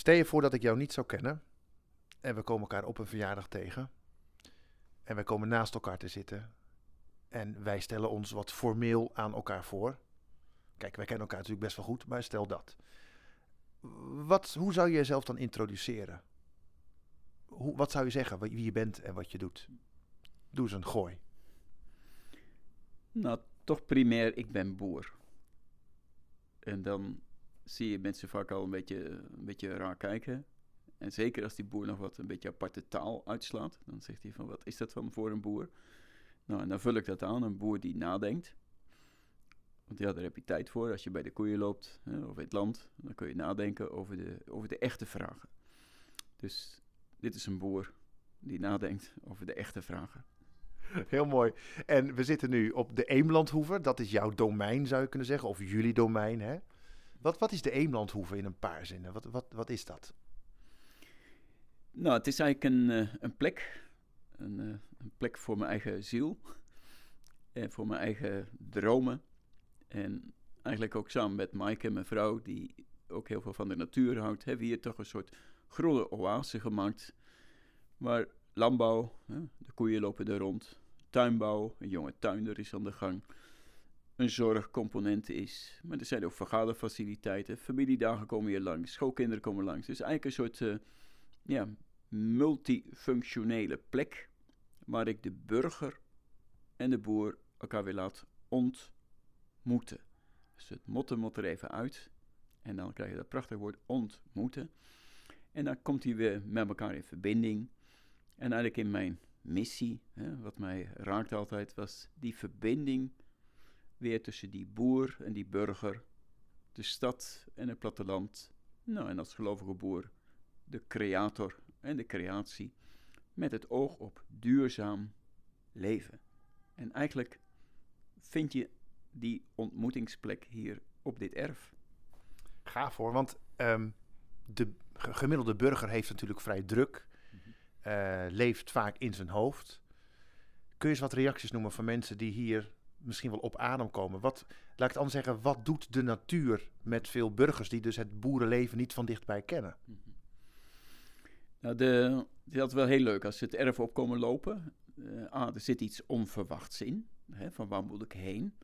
Stel je voor dat ik jou niet zou kennen en we komen elkaar op een verjaardag tegen en we komen naast elkaar te zitten en wij stellen ons wat formeel aan elkaar voor. Kijk, wij kennen elkaar natuurlijk best wel goed, maar stel dat. Wat, hoe zou je jezelf dan introduceren? Hoe, wat zou je zeggen, wie je bent en wat je doet? Doe eens een gooi. Nou, toch primair, ik ben boer. En dan zie je mensen vaak al een beetje, een beetje raar kijken. En zeker als die boer nog wat een beetje aparte taal uitslaat, dan zegt hij van wat is dat van voor een boer? Nou, en dan vul ik dat aan, een boer die nadenkt. Want ja, daar heb je tijd voor. Als je bij de koeien loopt hè, of in het land, dan kun je nadenken over de, over de echte vragen. Dus dit is een boer die nadenkt over de echte vragen. Heel mooi. En we zitten nu op de Eemlandhoever. Dat is jouw domein, zou je kunnen zeggen. Of jullie domein, hè? Wat, wat is de Eemlandhoever in een paar zinnen? Wat, wat, wat is dat? Nou, het is eigenlijk een, uh, een plek. Een, uh, een, plek voor mijn eigen ziel. En voor mijn eigen dromen. En eigenlijk ook samen met Maaike, mijn vrouw, die ook heel veel van de natuur houdt, hebben we hier toch een soort groene oase gemaakt. Waar landbouw, de koeien lopen er rond, tuinbouw, een jonge tuinder is aan de gang, een zorgcomponent is. Maar er zijn ook vergaderfaciliteiten, familiedagen komen hier langs, schoolkinderen komen langs. Dus eigenlijk een soort uh, ja, multifunctionele plek waar ik de burger en de boer elkaar weer laat ontmoeten. Dus het motten moet er even uit. En dan krijg je dat prachtige woord ontmoeten. En dan komt hij weer met elkaar in verbinding. En eigenlijk in mijn missie, hè, wat mij raakt altijd, was die verbinding weer tussen die boer en die burger, de stad en het platteland. Nou, en als gelovige boer, de creator en de creatie, met het oog op duurzaam leven. En eigenlijk vind je die ontmoetingsplek hier op dit erf. Gaaf hoor, want um, de gemiddelde burger heeft natuurlijk vrij druk. Uh, leeft vaak in zijn hoofd. Kun je eens wat reacties noemen van mensen die hier misschien wel op adem komen? Wat, laat ik het anders zeggen, wat doet de natuur met veel burgers die dus het boerenleven niet van dichtbij kennen? Mhm. Nou, de, dat is wel heel leuk als ze het erf op komen lopen. Uh, ah, er zit iets onverwachts in. Hè, van waar moet ik heen?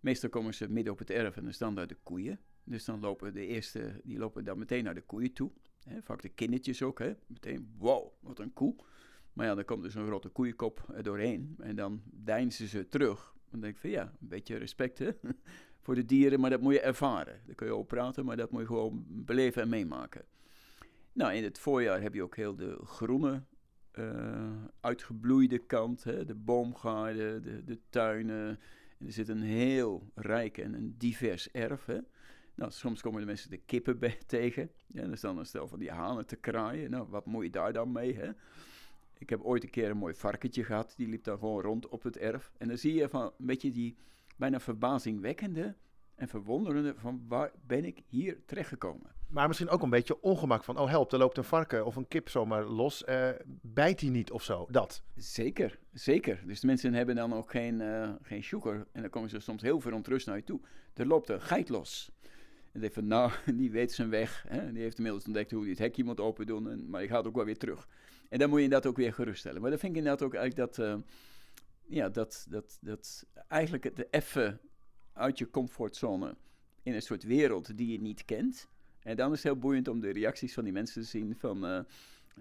Meestal komen ze midden op het erf en dan staan daar de koeien. Dus dan lopen de eerste, die lopen dan meteen naar de koeien toe. Hè, vaak de kindertjes ook, hè. Meteen, wow, wat een koe. Maar ja, dan komt dus een grote koeienkop er doorheen. En dan deinzen ze terug. Dan denk ik van ja, een beetje respect hè? voor de dieren, maar dat moet je ervaren. Daar kun je over praten, maar dat moet je gewoon beleven en meemaken. Nou, in het voorjaar heb je ook heel de groene, uh, uitgebloeide kant. Hè? De boomgaarden, de, de tuinen. En er zit een heel rijk en divers erf. Hè? Nou, soms komen de mensen de kippen tegen. Ja, en dan staan een stel van die hanen te kraaien. Nou, wat moet je daar dan mee, hè? Ik heb ooit een keer een mooi varkentje gehad. Die liep daar gewoon rond op het erf. En dan zie je van een beetje die bijna verbazingwekkende en verwonderende van waar ben ik hier terechtgekomen. Maar misschien ook een beetje ongemak van, oh help, er loopt een varken of een kip zomaar los. Uh, bijt hij niet of zo, dat? Zeker, zeker. Dus de mensen hebben dan ook geen, uh, geen sugar. En dan komen ze soms heel verontrust naar je toe. Er loopt een geit los. En denk van, nou, die weet zijn weg. Hè? Die heeft inmiddels ontdekt hoe hij het hekje moet open doen. En, maar je gaat ook wel weer terug. En dan moet je inderdaad ook weer geruststellen. Maar dan vind ik inderdaad ook eigenlijk dat... Uh, ja, dat, dat, dat eigenlijk het even uit je comfortzone in een soort wereld die je niet kent. En dan is het heel boeiend om de reacties van die mensen te zien van... Uh,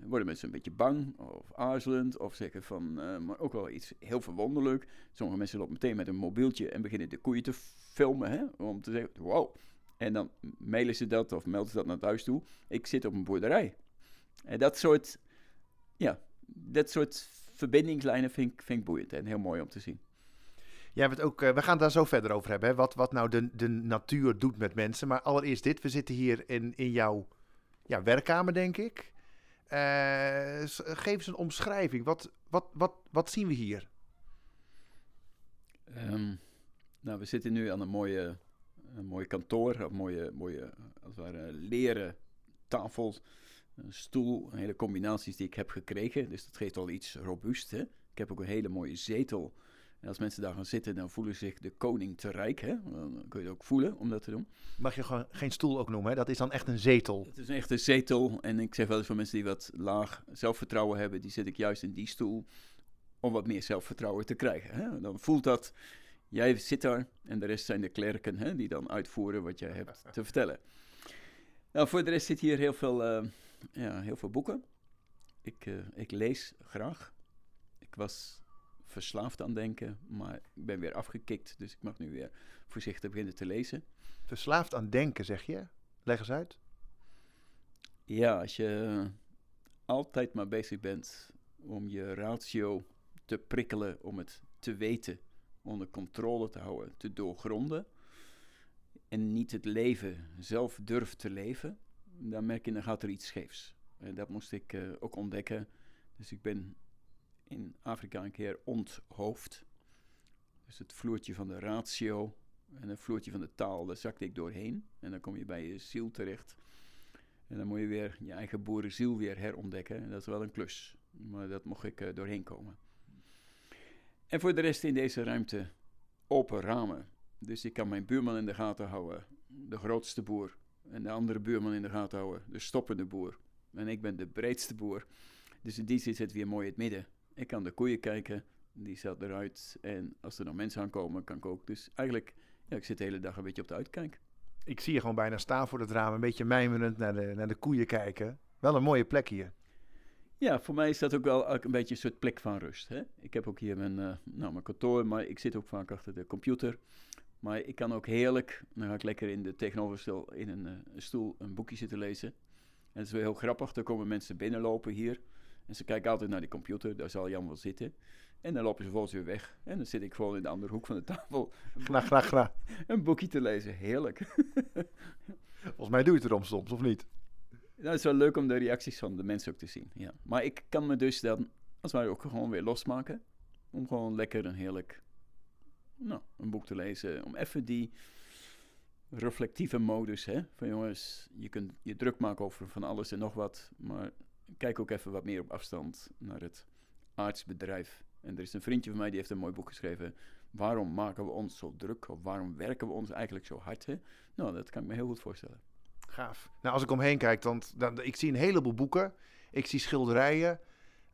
worden mensen een beetje bang of aarzelend of zeggen van, uh, maar ook wel iets heel verwonderlijk. Sommige mensen lopen meteen met een mobieltje en beginnen de koeien te filmen, hè, om te zeggen, wow, en dan mailen ze dat of melden ze dat naar thuis toe. Ik zit op een boerderij. En dat soort, ja, dat soort verbindingslijnen vind ik, vind ik boeiend en heel mooi om te zien. Ja, we, ook, uh, we gaan daar zo verder over hebben. Hè? Wat, wat nou de, de natuur doet met mensen. Maar allereerst dit. We zitten hier in, in jouw ja, werkkamer, denk ik. Uh, geef eens een omschrijving. Wat, wat, wat, wat zien we hier? Um, nou, we zitten nu aan een mooie een mooi kantoor, een mooie, mooie als het ware, leren tafel, een stoel, een hele combinaties die ik heb gekregen. Dus dat geeft al iets robuust. Hè? Ik heb ook een hele mooie zetel En als mensen daar gaan zitten, dan voelen ze zich de koning te rijk. Hè? Dan kun je het ook voelen om dat te doen. Mag je gewoon geen stoel ook noemen, hè? Dat is dan echt een zetel. Het is een echte zetel. En ik zeg wel eens voor mensen die wat laag zelfvertrouwen hebben, die zit ik juist in die stoel om wat meer zelfvertrouwen te krijgen. Hè? Dan voelt dat, jij zit daar en de rest zijn de klerken hè, die dan uitvoeren wat jij hebt te vertellen. Nou, voor de rest zit hier heel veel, eh, ja, heel veel boeken. Ik, uh, ik lees graag. Ik was verslaafd aan denken, maar ik ben weer afgekikt, dus ik mag nu weer voorzichtig beginnen te lezen. Verslaafd aan denken, zeg je? Leg eens uit. Ja, als je altijd maar bezig bent om je ratio te prikkelen, om het te weten, onder controle te houden, te doorgronden, en niet het leven zelf durft te leven, dan merk je, dan gaat er iets scheefs. En dat moest ik uh, ook ontdekken. Dus ik ben in Afrika een keer onthoofd. Dus het vloertje van de ratio en het vloertje van de taal, daar zakte ik doorheen. En dan kom je bij je ziel terecht. En dan moet je weer je eigen boerenziel weer herontdekken. En dat is wel een klus. Maar dat mocht ik uh, doorheen komen. En voor de rest in deze ruimte open ramen. Dus ik kan mijn buurman in de gaten houden, de grootste boer. En de andere buurman in de gaten houden, de stoppende boer. En ik ben de breedste boer. Dus in die zin zit weer mooi in het midden. Ik kan de koeien kijken, die staat eruit. En als er dan mensen aankomen, kan ik ook. Dus eigenlijk, ja, ik zit de hele dag een beetje op de uitkijk. Ik zie je gewoon bijna staan voor het raam, een beetje mijmerend naar de, naar de koeien kijken. Wel een mooie plek hier. Ja, voor mij is dat ook wel een beetje een soort plek van rust. Hè? Ik heb ook hier mijn, uh, nou, mijn kantoor, maar ik zit ook vaak achter de computer. Maar ik kan ook heerlijk, dan ga ik lekker in de tegenoverstel in een, een stoel een boekje zitten lezen. En het is wel heel grappig, er komen mensen binnenlopen hier. En ze kijken altijd naar die computer, daar zal Jan wel zitten. En dan lopen ze volgens weer weg. En dan zit ik gewoon in de andere hoek van de tafel. Graag, graag, graag. Een boekje te lezen, heerlijk. Volgens mij doe je het erom soms, of niet? Nou, het is wel leuk om de reacties van de mensen ook te zien. Ja. Maar ik kan me dus dan, als wij ook gewoon weer losmaken. Om gewoon lekker een heerlijk, nou, een boek te lezen. Om even die reflectieve modus, hè. Van jongens, je kunt je druk maken over van alles en nog wat. Maar kijk ook even wat meer op afstand naar het aardsbedrijf. En er is een vriendje van mij die heeft een mooi boek geschreven. Waarom maken we ons zo druk? Of waarom werken we ons eigenlijk zo hard? Hè? Nou, dat kan ik me heel goed voorstellen. Gaaf. Nou, als ik omheen kijk, dan, ik zie een heleboel boeken. Ik zie schilderijen.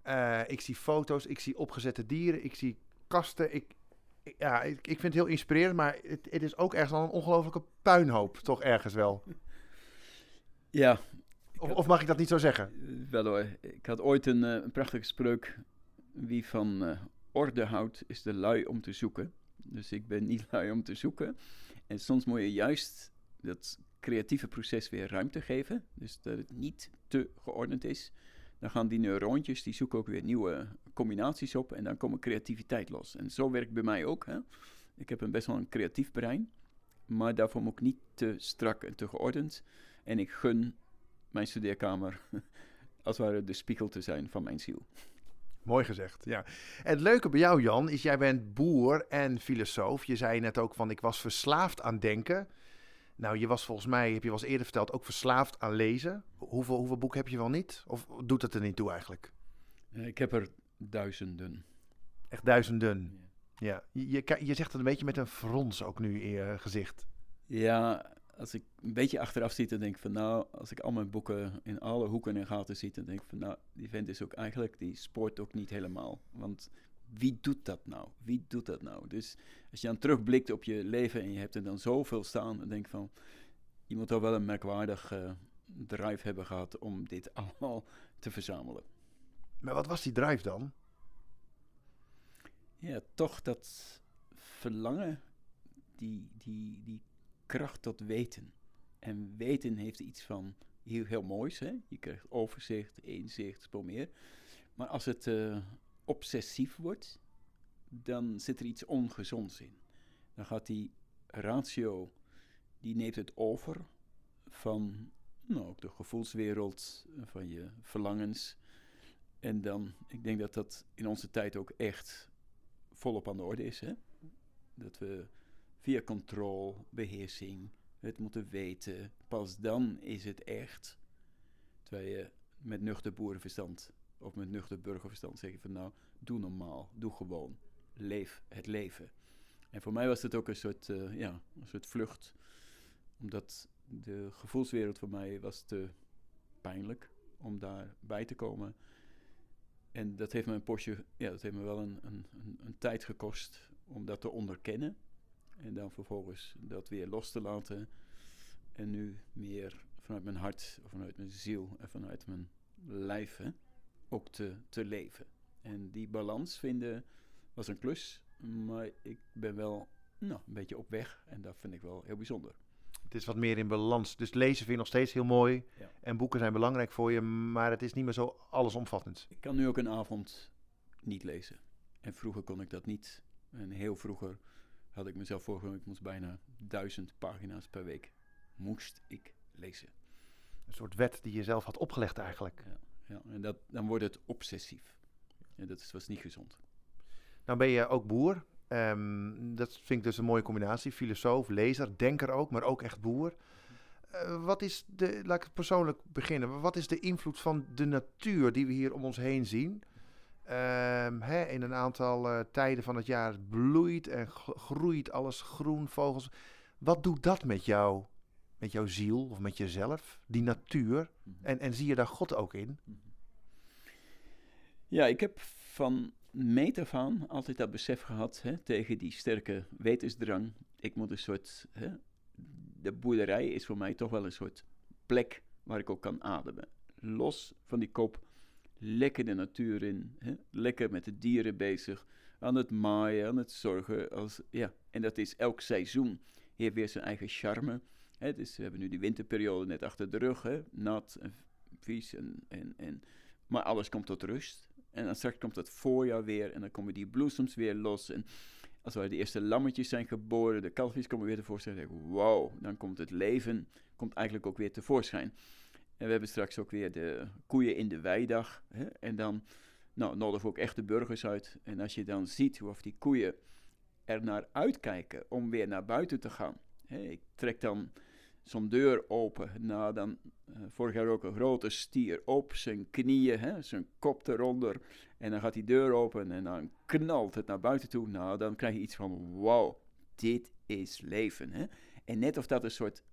Uh, ik zie foto's. Ik zie opgezette dieren. Ik zie kasten. Ik, ja, ik, ik vind het heel inspirerend, maar het, het is ook ergens al een ongelofelijke puinhoop, toch ergens wel. Ja. Of, had, of, mag ik dat niet zo zeggen? Wel hoor. Ik had ooit een, uh, een prachtige spreuk. Wie van uh, orde houdt, is de lui om te zoeken. Dus ik ben niet lui om te zoeken. En soms moet je juist dat creatieve proces weer ruimte geven. Dus dat het niet te geordend is. Dan gaan die neuroontjes, die zoeken ook weer nieuwe combinaties op. En dan komt creativiteit los. En zo werkt bij mij ook. Hè. Ik heb een best wel een creatief brein. Maar daarvoor moet ik niet te strak en te geordend. En ik gun mijn studeerkamer als het ware de spiegel te zijn van mijn ziel. Mooi gezegd, ja. En het leuke bij jou, Jan, is jij bent boer en filosoof. Je zei net ook van ik was verslaafd aan denken. Nou, je was volgens mij, heb je wel eens eerder verteld, ook verslaafd aan lezen. Hoeveel, hoeveel boeken heb je wel niet? Of doet het er niet toe eigenlijk? Ik heb er duizenden. Echt duizenden? Ja. ja. Je, je, je zegt het een beetje met een frons ook nu in je gezicht. Ja, als ik een beetje achteraf zie, dan denk ik van nou, als ik al mijn boeken in alle hoeken en gaten zie, dan denk ik van nou, die vent is ook eigenlijk, die spoort ook niet helemaal. Want wie doet dat nou? Wie doet dat nou? Dus als je dan terugblikt op je leven en je hebt er dan zoveel staan, dan denk ik van, je moet toch wel een merkwaardig uh, drive hebben gehad om dit allemaal te verzamelen. Maar wat was die drive dan? Ja, toch dat verlangen, die, die, die kracht tot weten. En weten heeft iets van heel, heel moois. Hè? Je krijgt overzicht, inzicht, veel meer. Maar als het uh, obsessief wordt, dan zit er iets ongezonds in. Dan gaat die ratio, die neemt het over van nou, ook de gevoelswereld, van je verlangens. En dan, ik denk dat dat in onze tijd ook echt volop aan de orde is. Hè? Dat we via controle, beheersing, het moeten weten, pas dan is het echt. Terwijl je met nuchter boerenverstand of met nuchter burgerverstand zeg je van nou, doe normaal, doe gewoon. leef het leven. En voor mij was het ook een soort, uh, ja, een soort vlucht. Omdat de gevoelswereld voor mij was te pijnlijk om daarbij te komen. En dat heeft me een postje, ja, dat heeft me wel een, een, een, tijd gekost om dat te onderkennen. En dan vervolgens dat weer los te laten. En nu meer vanuit mijn hart, vanuit mijn ziel en vanuit mijn lijf ook te, te leven. En die balans vinden was een klus, maar ik ben wel nou, een beetje op weg en dat vind ik wel heel bijzonder. Het is wat meer in balans. Dus lezen vind je nog steeds heel mooi. Ja. En boeken zijn belangrijk voor je, maar het is niet meer zo allesomvattend. Ik kan nu ook een avond niet lezen. En vroeger kon ik dat niet. En heel vroeger had ik mezelf voorgenomen, ik moest bijna duizend pagina's per week. Moest ik lezen. Een soort wet die je zelf had opgelegd eigenlijk. Ja, ja. en dat, dan wordt het obsessief. En dat was niet gezond. Nou ben je ook boer. Um, dat vind ik dus een mooie combinatie. Filosoof, lezer, denker ook, maar ook echt boer. Uh, wat is de, laat ik persoonlijk beginnen. Wat is de invloed van de natuur die we hier om ons heen zien? Um, hè, in een aantal uh, tijden van het jaar bloeit en groeit alles groen, vogels. Wat doet dat met jou, met jouw ziel of met jezelf, die natuur? Mhm. En, en zie je daar God ook in? Mhm. Ja, ik heb van meet aan altijd dat besef gehad hè, tegen die sterke wetensdrang. Ik moet een soort. Hè, de boerderij is voor mij toch wel een soort plek waar ik ook kan ademen. Los van die kop, lekker de natuur in, hè, lekker met de dieren bezig, aan het maaien, aan het zorgen. Als, ja. En dat is elk seizoen, heeft weer zijn eigen charme. Hè, dus we hebben nu die winterperiode net achter de rug, hè, nat en vies, en, en, en, maar alles komt tot rust. En dan straks komt het voorjaar weer en dan komen die bloesems weer los. En als de eerste lammetjes zijn geboren, de kalfjes komen weer tevoorschijn. Dan denk ik, wow, dan komt het leven komt eigenlijk ook weer tevoorschijn. En we hebben straks ook weer de koeien in de weidag. Hè? En dan nou, nodigen we ook echt de burgers uit. En als je dan ziet hoe of die koeien er naar uitkijken om weer naar buiten te gaan. Hè? Ik trek dan zo'n deur open. Nou, dan uh, vorig jaar ook een grote stier op zijn knieën, hè, zijn kop eronder. En dan gaat die deur open en dan knalt het naar buiten toe. Nou, dan krijg je iets van, wow, dit is leven. Hè? En net of dat een soort,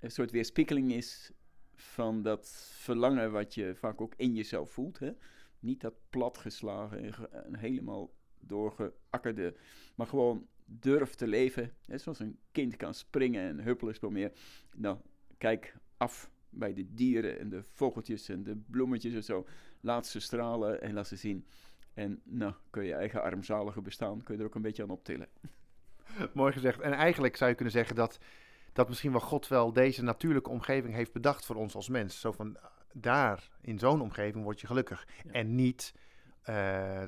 een soort weerspiegeling is van dat verlangen wat je vaak ook in jezelf voelt. Hè? Niet dat platgeslagen en helemaal doorgeakkerde, maar gewoon durf te leven. Zoals een kind kan springen en huppelen is meer. Nou, kijk af bij de dieren en de vogeltjes en de bloemetjes en zo. Laat ze stralen en laat ze zien. En nou, kun je eigen armzalige bestaan, kun je er ook een beetje aan optillen. Mooi gezegd. En eigenlijk zou je kunnen zeggen dat, dat misschien wel God wel deze natuurlijke omgeving heeft bedacht voor ons als mens. Zo van, daar, in zo'n omgeving word je gelukkig. En niet uh,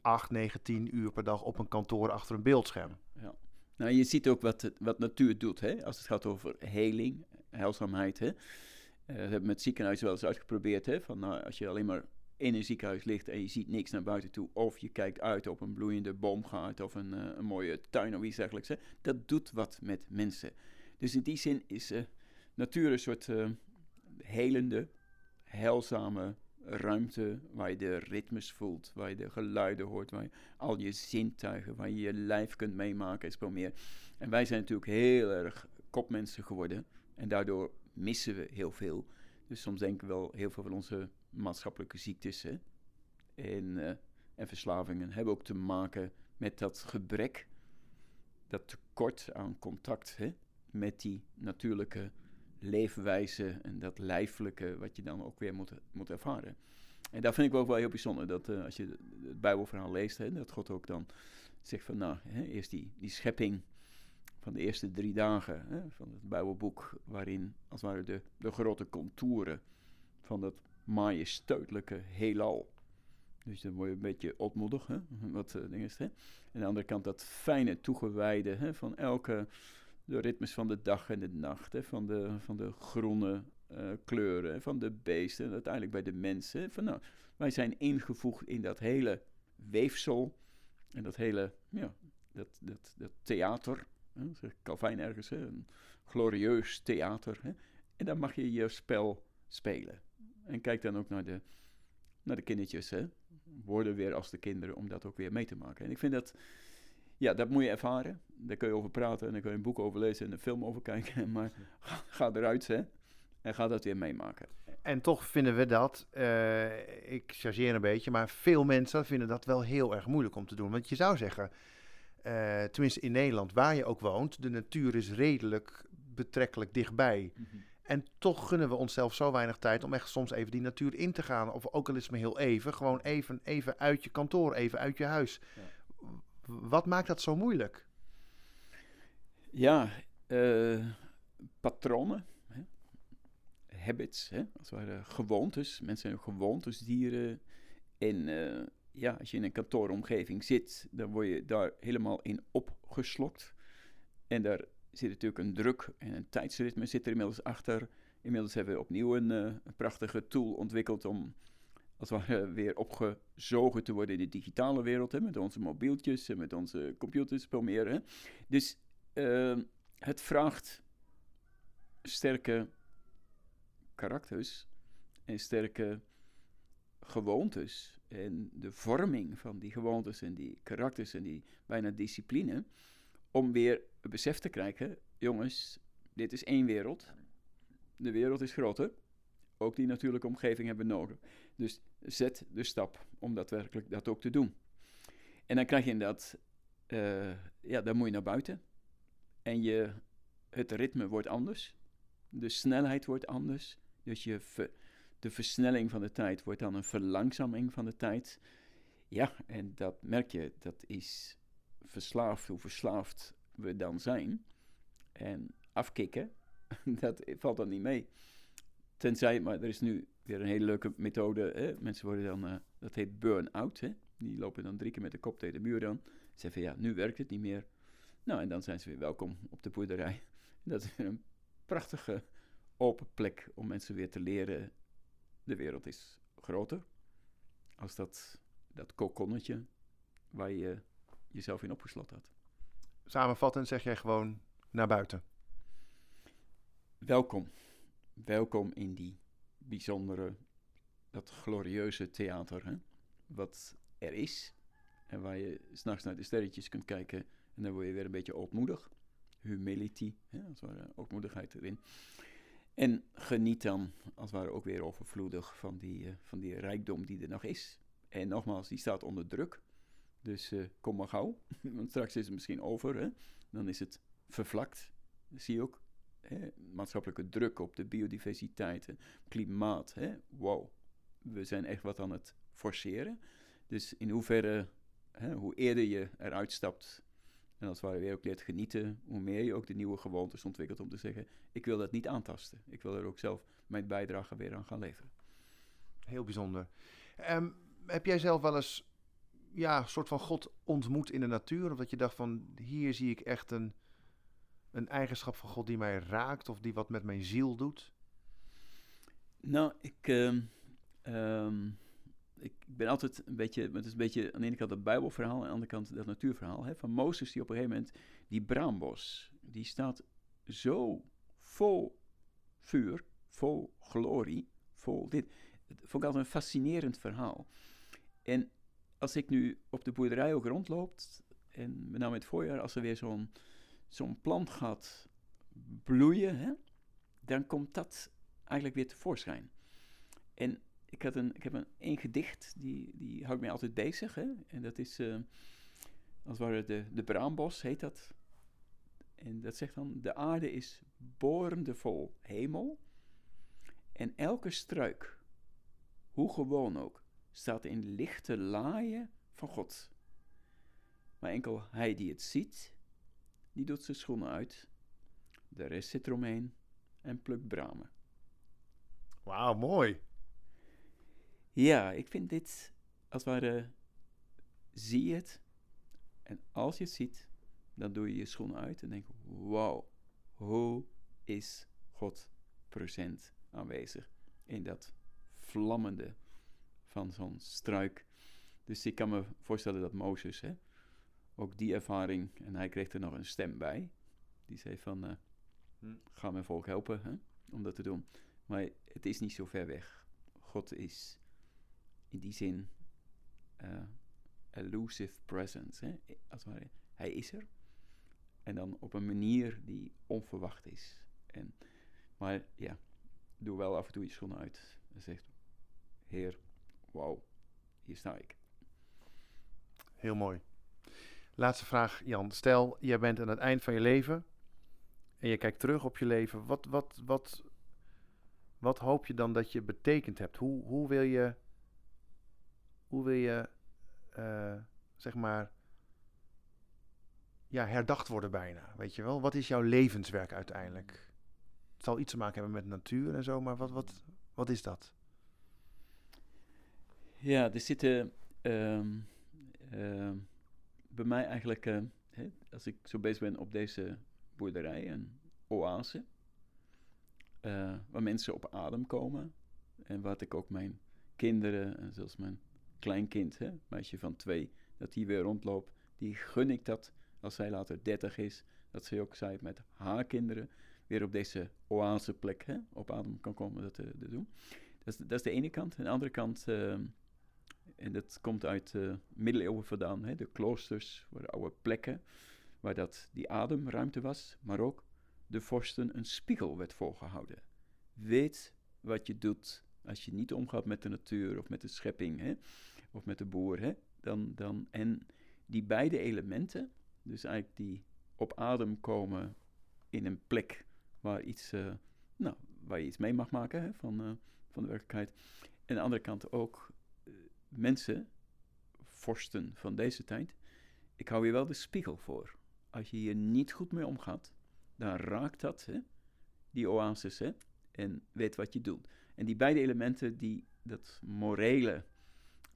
8, 9, 10 uur per dag op een kantoor achter een beeldscherm. Ja. Nou, je ziet ook wat, wat natuur doet, hè? als het gaat over heling, heilzaamheid. Hè? Uh, we hebben met ziekenhuizen wel eens uitgeprobeerd, hè? van nou, als je alleen maar in een ziekenhuis ligt en je ziet niks naar buiten toe, of je kijkt uit op een bloeiende boomgaard of een, uh, een mooie tuin of iets dergelijks, hè? dat doet wat met mensen. Dus in die zin is uh, natuur een soort helende, heilzame ruimte waar je de ritmes voelt, waar je de geluiden hoort, waar je al je zintuigen, waar je je lijf kunt meemaken, is meer. En wij zijn natuurlijk heel erg kopmensen geworden en daardoor missen we heel veel. Dus soms denken we wel heel veel van onze maatschappelijke ziektes hè, en, uh, en verslavingen hebben ook te maken met dat gebrek, dat tekort aan contact hè, met die natuurlijke leefwijze en dat lijfelijke wat je dan ook weer moet, moet ervaren. En dat vind ik ook wel heel bijzonder, dat uh, als je het Bijbelverhaal leest, hè, dat God ook dan zegt van, nou, hè, eerst die, die schepping van de eerste drie dagen hè, van het Bijbelboek, waarin als het ware de, de grote contouren van dat majesteutelijke heelal. Dus dan word je een beetje ontmoedig, hè, wat uh, ding is. Hè. En aan de andere kant dat fijne toegewijde hè, van elke de ritmes van de dag en de nacht, hè, van, de, van de groene uh, kleuren, van de beesten en uiteindelijk bij de mensen. Van, nou, wij zijn ingevoegd in dat hele weefsel en dat hele, ja, dat, dat, dat theater. Hè, ergens, hè, een glorieus theater. Hè, en dan mag je je spel spelen. En kijk dan ook naar de, naar de kindertjes, hè, worden weer als de kinderen om dat ook weer mee te maken. En ik vind dat, ja, dat moet je ervaren. Daar kun je over praten en daar kun je een boek over lezen en een film over kijken. Maar ga, ga eruit, hè, en ga dat weer meemaken. En toch vinden we dat, uh, ik chargeer een beetje, maar veel mensen vinden dat wel heel erg moeilijk om te doen. Want je zou zeggen, uh, tenminste in Nederland, waar je ook woont, de natuur is redelijk betrekkelijk dichtbij. Mm -hmm. En toch gunnen we onszelf zo weinig tijd om echt soms even die natuur in te gaan. Of ook al is het maar heel even, gewoon even, even uit je kantoor, even uit je huis. Ja. Wat maakt dat zo moeilijk? Ja, uh, patronen habits, hè, als het ware gewoontes. Mensen zijn gewoontesdieren. En uh, ja, als je in een kantooromgeving zit, dan word je daar helemaal in opgeslokt. En daar zit natuurlijk een druk en een tijdsritme zit er inmiddels achter. Inmiddels hebben we opnieuw een, uh, een prachtige tool ontwikkeld om als ware weer opgezogen te worden in de digitale wereld. Hè, met onze mobieltjes en met onze computers, veel meer. Hè. Dus uh, het vraagt sterke karakters en sterke gewoontes. En de vorming van die gewoontes en die karakters en die bijna discipline. Om weer besef te krijgen: jongens, dit is één wereld. De wereld is groter. Ook die natuurlijke omgeving hebben nodig. Dus zet de stap om daadwerkelijk dat ook te doen. En dan krijg je inderdaad, uh, ja, dan moet je naar buiten. En je, het ritme wordt anders. De snelheid wordt anders. Dus je de versnelling van de tijd wordt dan een verlangzaming van de tijd. Ja, en dat merk je, dat is verslaafd, hoe verslaafd we dan zijn. En afkicken, dat valt dan niet mee. Tenzij, maar er is nu weer een hele leuke methode. Hè? Mensen worden dan, uh, dat heet burn-out. Die lopen dan drie keer met de kop tegen de muur dan. Zeggen van ja, nu werkt het niet meer. Nou, en dan zijn ze weer welkom op de boerderij. Dat is weer een prachtige open plek om mensen weer te leren. De wereld is groter als dat, dat kokonnetje waar je jezelf in opgesloten had. Samenvattend zeg jij gewoon naar buiten. Welkom. Welkom in die bijzondere, dat glorieuze theater. Hè? Wat er is. En waar je s'nachts naar de sterretjes kunt kijken. En dan word je weer een beetje ootmoedig. Humility, hè? als het ware erin. En geniet dan, als het ware, ook weer overvloedig van die, uh, van die rijkdom die er nog is. En nogmaals, die staat onder druk. Dus uh, kom maar gauw, want straks is het misschien over. Hè? Dan is het vervlakt. Zie je ook. Maatschappelijke druk op de biodiversiteit, klimaat. Hè? Wow, we zijn echt wat aan het forceren. Dus in hoeverre, hè, hoe eerder je eruit stapt en als het ware weer ook leert genieten, hoe meer je ook de nieuwe gewoontes ontwikkelt om te zeggen, ik wil dat niet aantasten. Ik wil er ook zelf mijn bijdrage weer aan gaan leveren. Heel bijzonder. Um, heb jij zelf wel eens ja, een soort van God ontmoet in de natuur? Of dat je dacht van, hier zie ik echt een, een eigenschap van God die mij raakt of die wat met mijn ziel doet? Nou, ik... Um, um ik ben altijd een beetje, het is een beetje aan de ene kant het Bijbelverhaal, aan de andere kant dat natuurverhaal. Hè, van Mozes die op een gegeven moment, die braambos, die staat zo vol vuur, vol glorie, vol dit. Dat vond ik altijd een fascinerend verhaal. En als ik nu op de boerderij ook rondloop, en met name in het voorjaar, als er weer zo'n zo'n plant gaat bloeien, hè, dan komt dat eigenlijk weer tevoorschijn. En ik, had een, ik heb een, een gedicht, die, die houdt mij altijd bezig. En dat is, uh, als het ware, de, de braambos heet dat. En dat zegt dan, de aarde is vol hemel. En elke struik, hoe gewoon ook, staat in lichte laaien van God. Maar enkel hij die het ziet, die doet zijn schoenen uit. De rest zit eromheen en plukt bramen. Wauw, mooi. Ja, ik vind dit, als het ware, zie je het. En als je het ziet, dan doe je je schoenen uit en denk, wauw, hoe is God present aanwezig in dat vlammende van zo'n struik. Dus ik kan me voorstellen dat Mozes, hè, ook die ervaring, en hij kreeg er nog een stem bij, die zei van, uh, ga mijn volk helpen hè, om dat te doen. Maar het is niet zo ver weg. God is in die zin uh, elusive presence. Hè? Als het ware, hij is er. En dan op een manier die onverwacht is. En, maar ja, doe wel af en toe je schoenen uit. En zegt, Heer, wauw, hier sta ik. Heel mooi. Laatste vraag, Jan. Stel, jij bent aan het eind van je leven en je kijkt terug op je leven. Wat, wat, wat, wat hoop je dan dat je betekend hebt? Hoe, hoe wil je, hoe wil je uh, zeg maar, ja, herdacht worden bijna? Weet je wel? Wat is jouw levenswerk uiteindelijk? Het zal iets te maken hebben met natuur en zo, maar wat, wat, wat is dat? Ja, er zitten um, bij mij eigenlijk, uh, hè, als ik zo bezig ben op deze boerderij, een oase, uh, waar mensen op adem komen. En wat ik ook mijn kinderen, en zelfs mijn kleinkind, hè, meisje van twee, dat die weer rondloopt, die gun ik dat als zij later dertig is, dat ze ook zij met haar kinderen weer op deze oaseplek hè, op adem kan komen dat te, te doen. Dat is, dat is, de ene kant. De andere kant, uh, en dat komt uit de uh, middeleeuwen vandaan, hè, de kloosters waren oude plekken waar dat die ademruimte was, maar ook de vorsten een spiegel werd voorgehouden. Weet wat je doet als je niet omgaat met de natuur of met de schepping hè, of met de boer. Hè, dan, dan, en die beide elementen, dus eigenlijk die op adem komen in een plek waar, iets, uh, nou, waar je iets mee mag maken hè, van, uh, van de werkelijkheid. En aan de andere kant ook mensen, vorsten van deze tijd, ik hou je wel de spiegel voor. Als je hier niet goed mee omgaat, dan raakt dat, hè, die oasis, hè, en weet wat je doet. En die beide elementen, die, dat morele,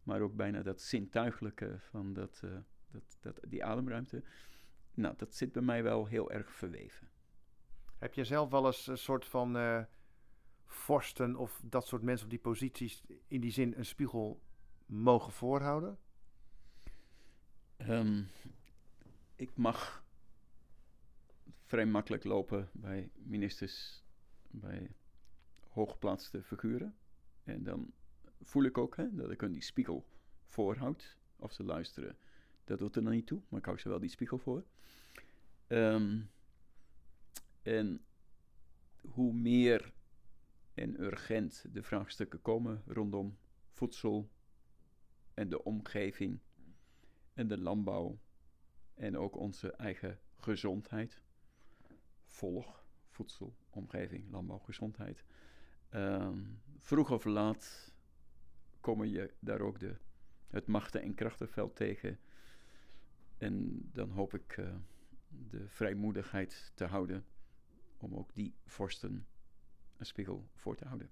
maar ook bijna dat zintuigelijke van dat, uh, dat, dat, die ademruimte, nou, dat zit bij mij wel heel erg verweven. Heb je zelf wel eens een soort van uh, vorsten of dat soort mensen op die posities in die zin een spiegel mogen voorhouden? Um, ik mag vrij makkelijk lopen bij ministers, bij hooggeplaatste figuren. En dan voel ik ook hè, dat ik hun die spiegel voorhoud. Of ze luisteren, dat doet er dan niet toe, maar ik hou ze wel die spiegel voor. Um, en hoe meer en urgent de vraagstukken komen rondom voedsel en de omgeving en de landbouw en ook onze eigen gezondheid, volg voedsel, omgeving, landbouw, gezondheid. Um, vroeg of laat komen je daar ook de, het machten- en krachtenveld tegen. En dan hoop ik uh, de vrijmoedigheid te houden om ook die vorsten een spiegel voor te houden.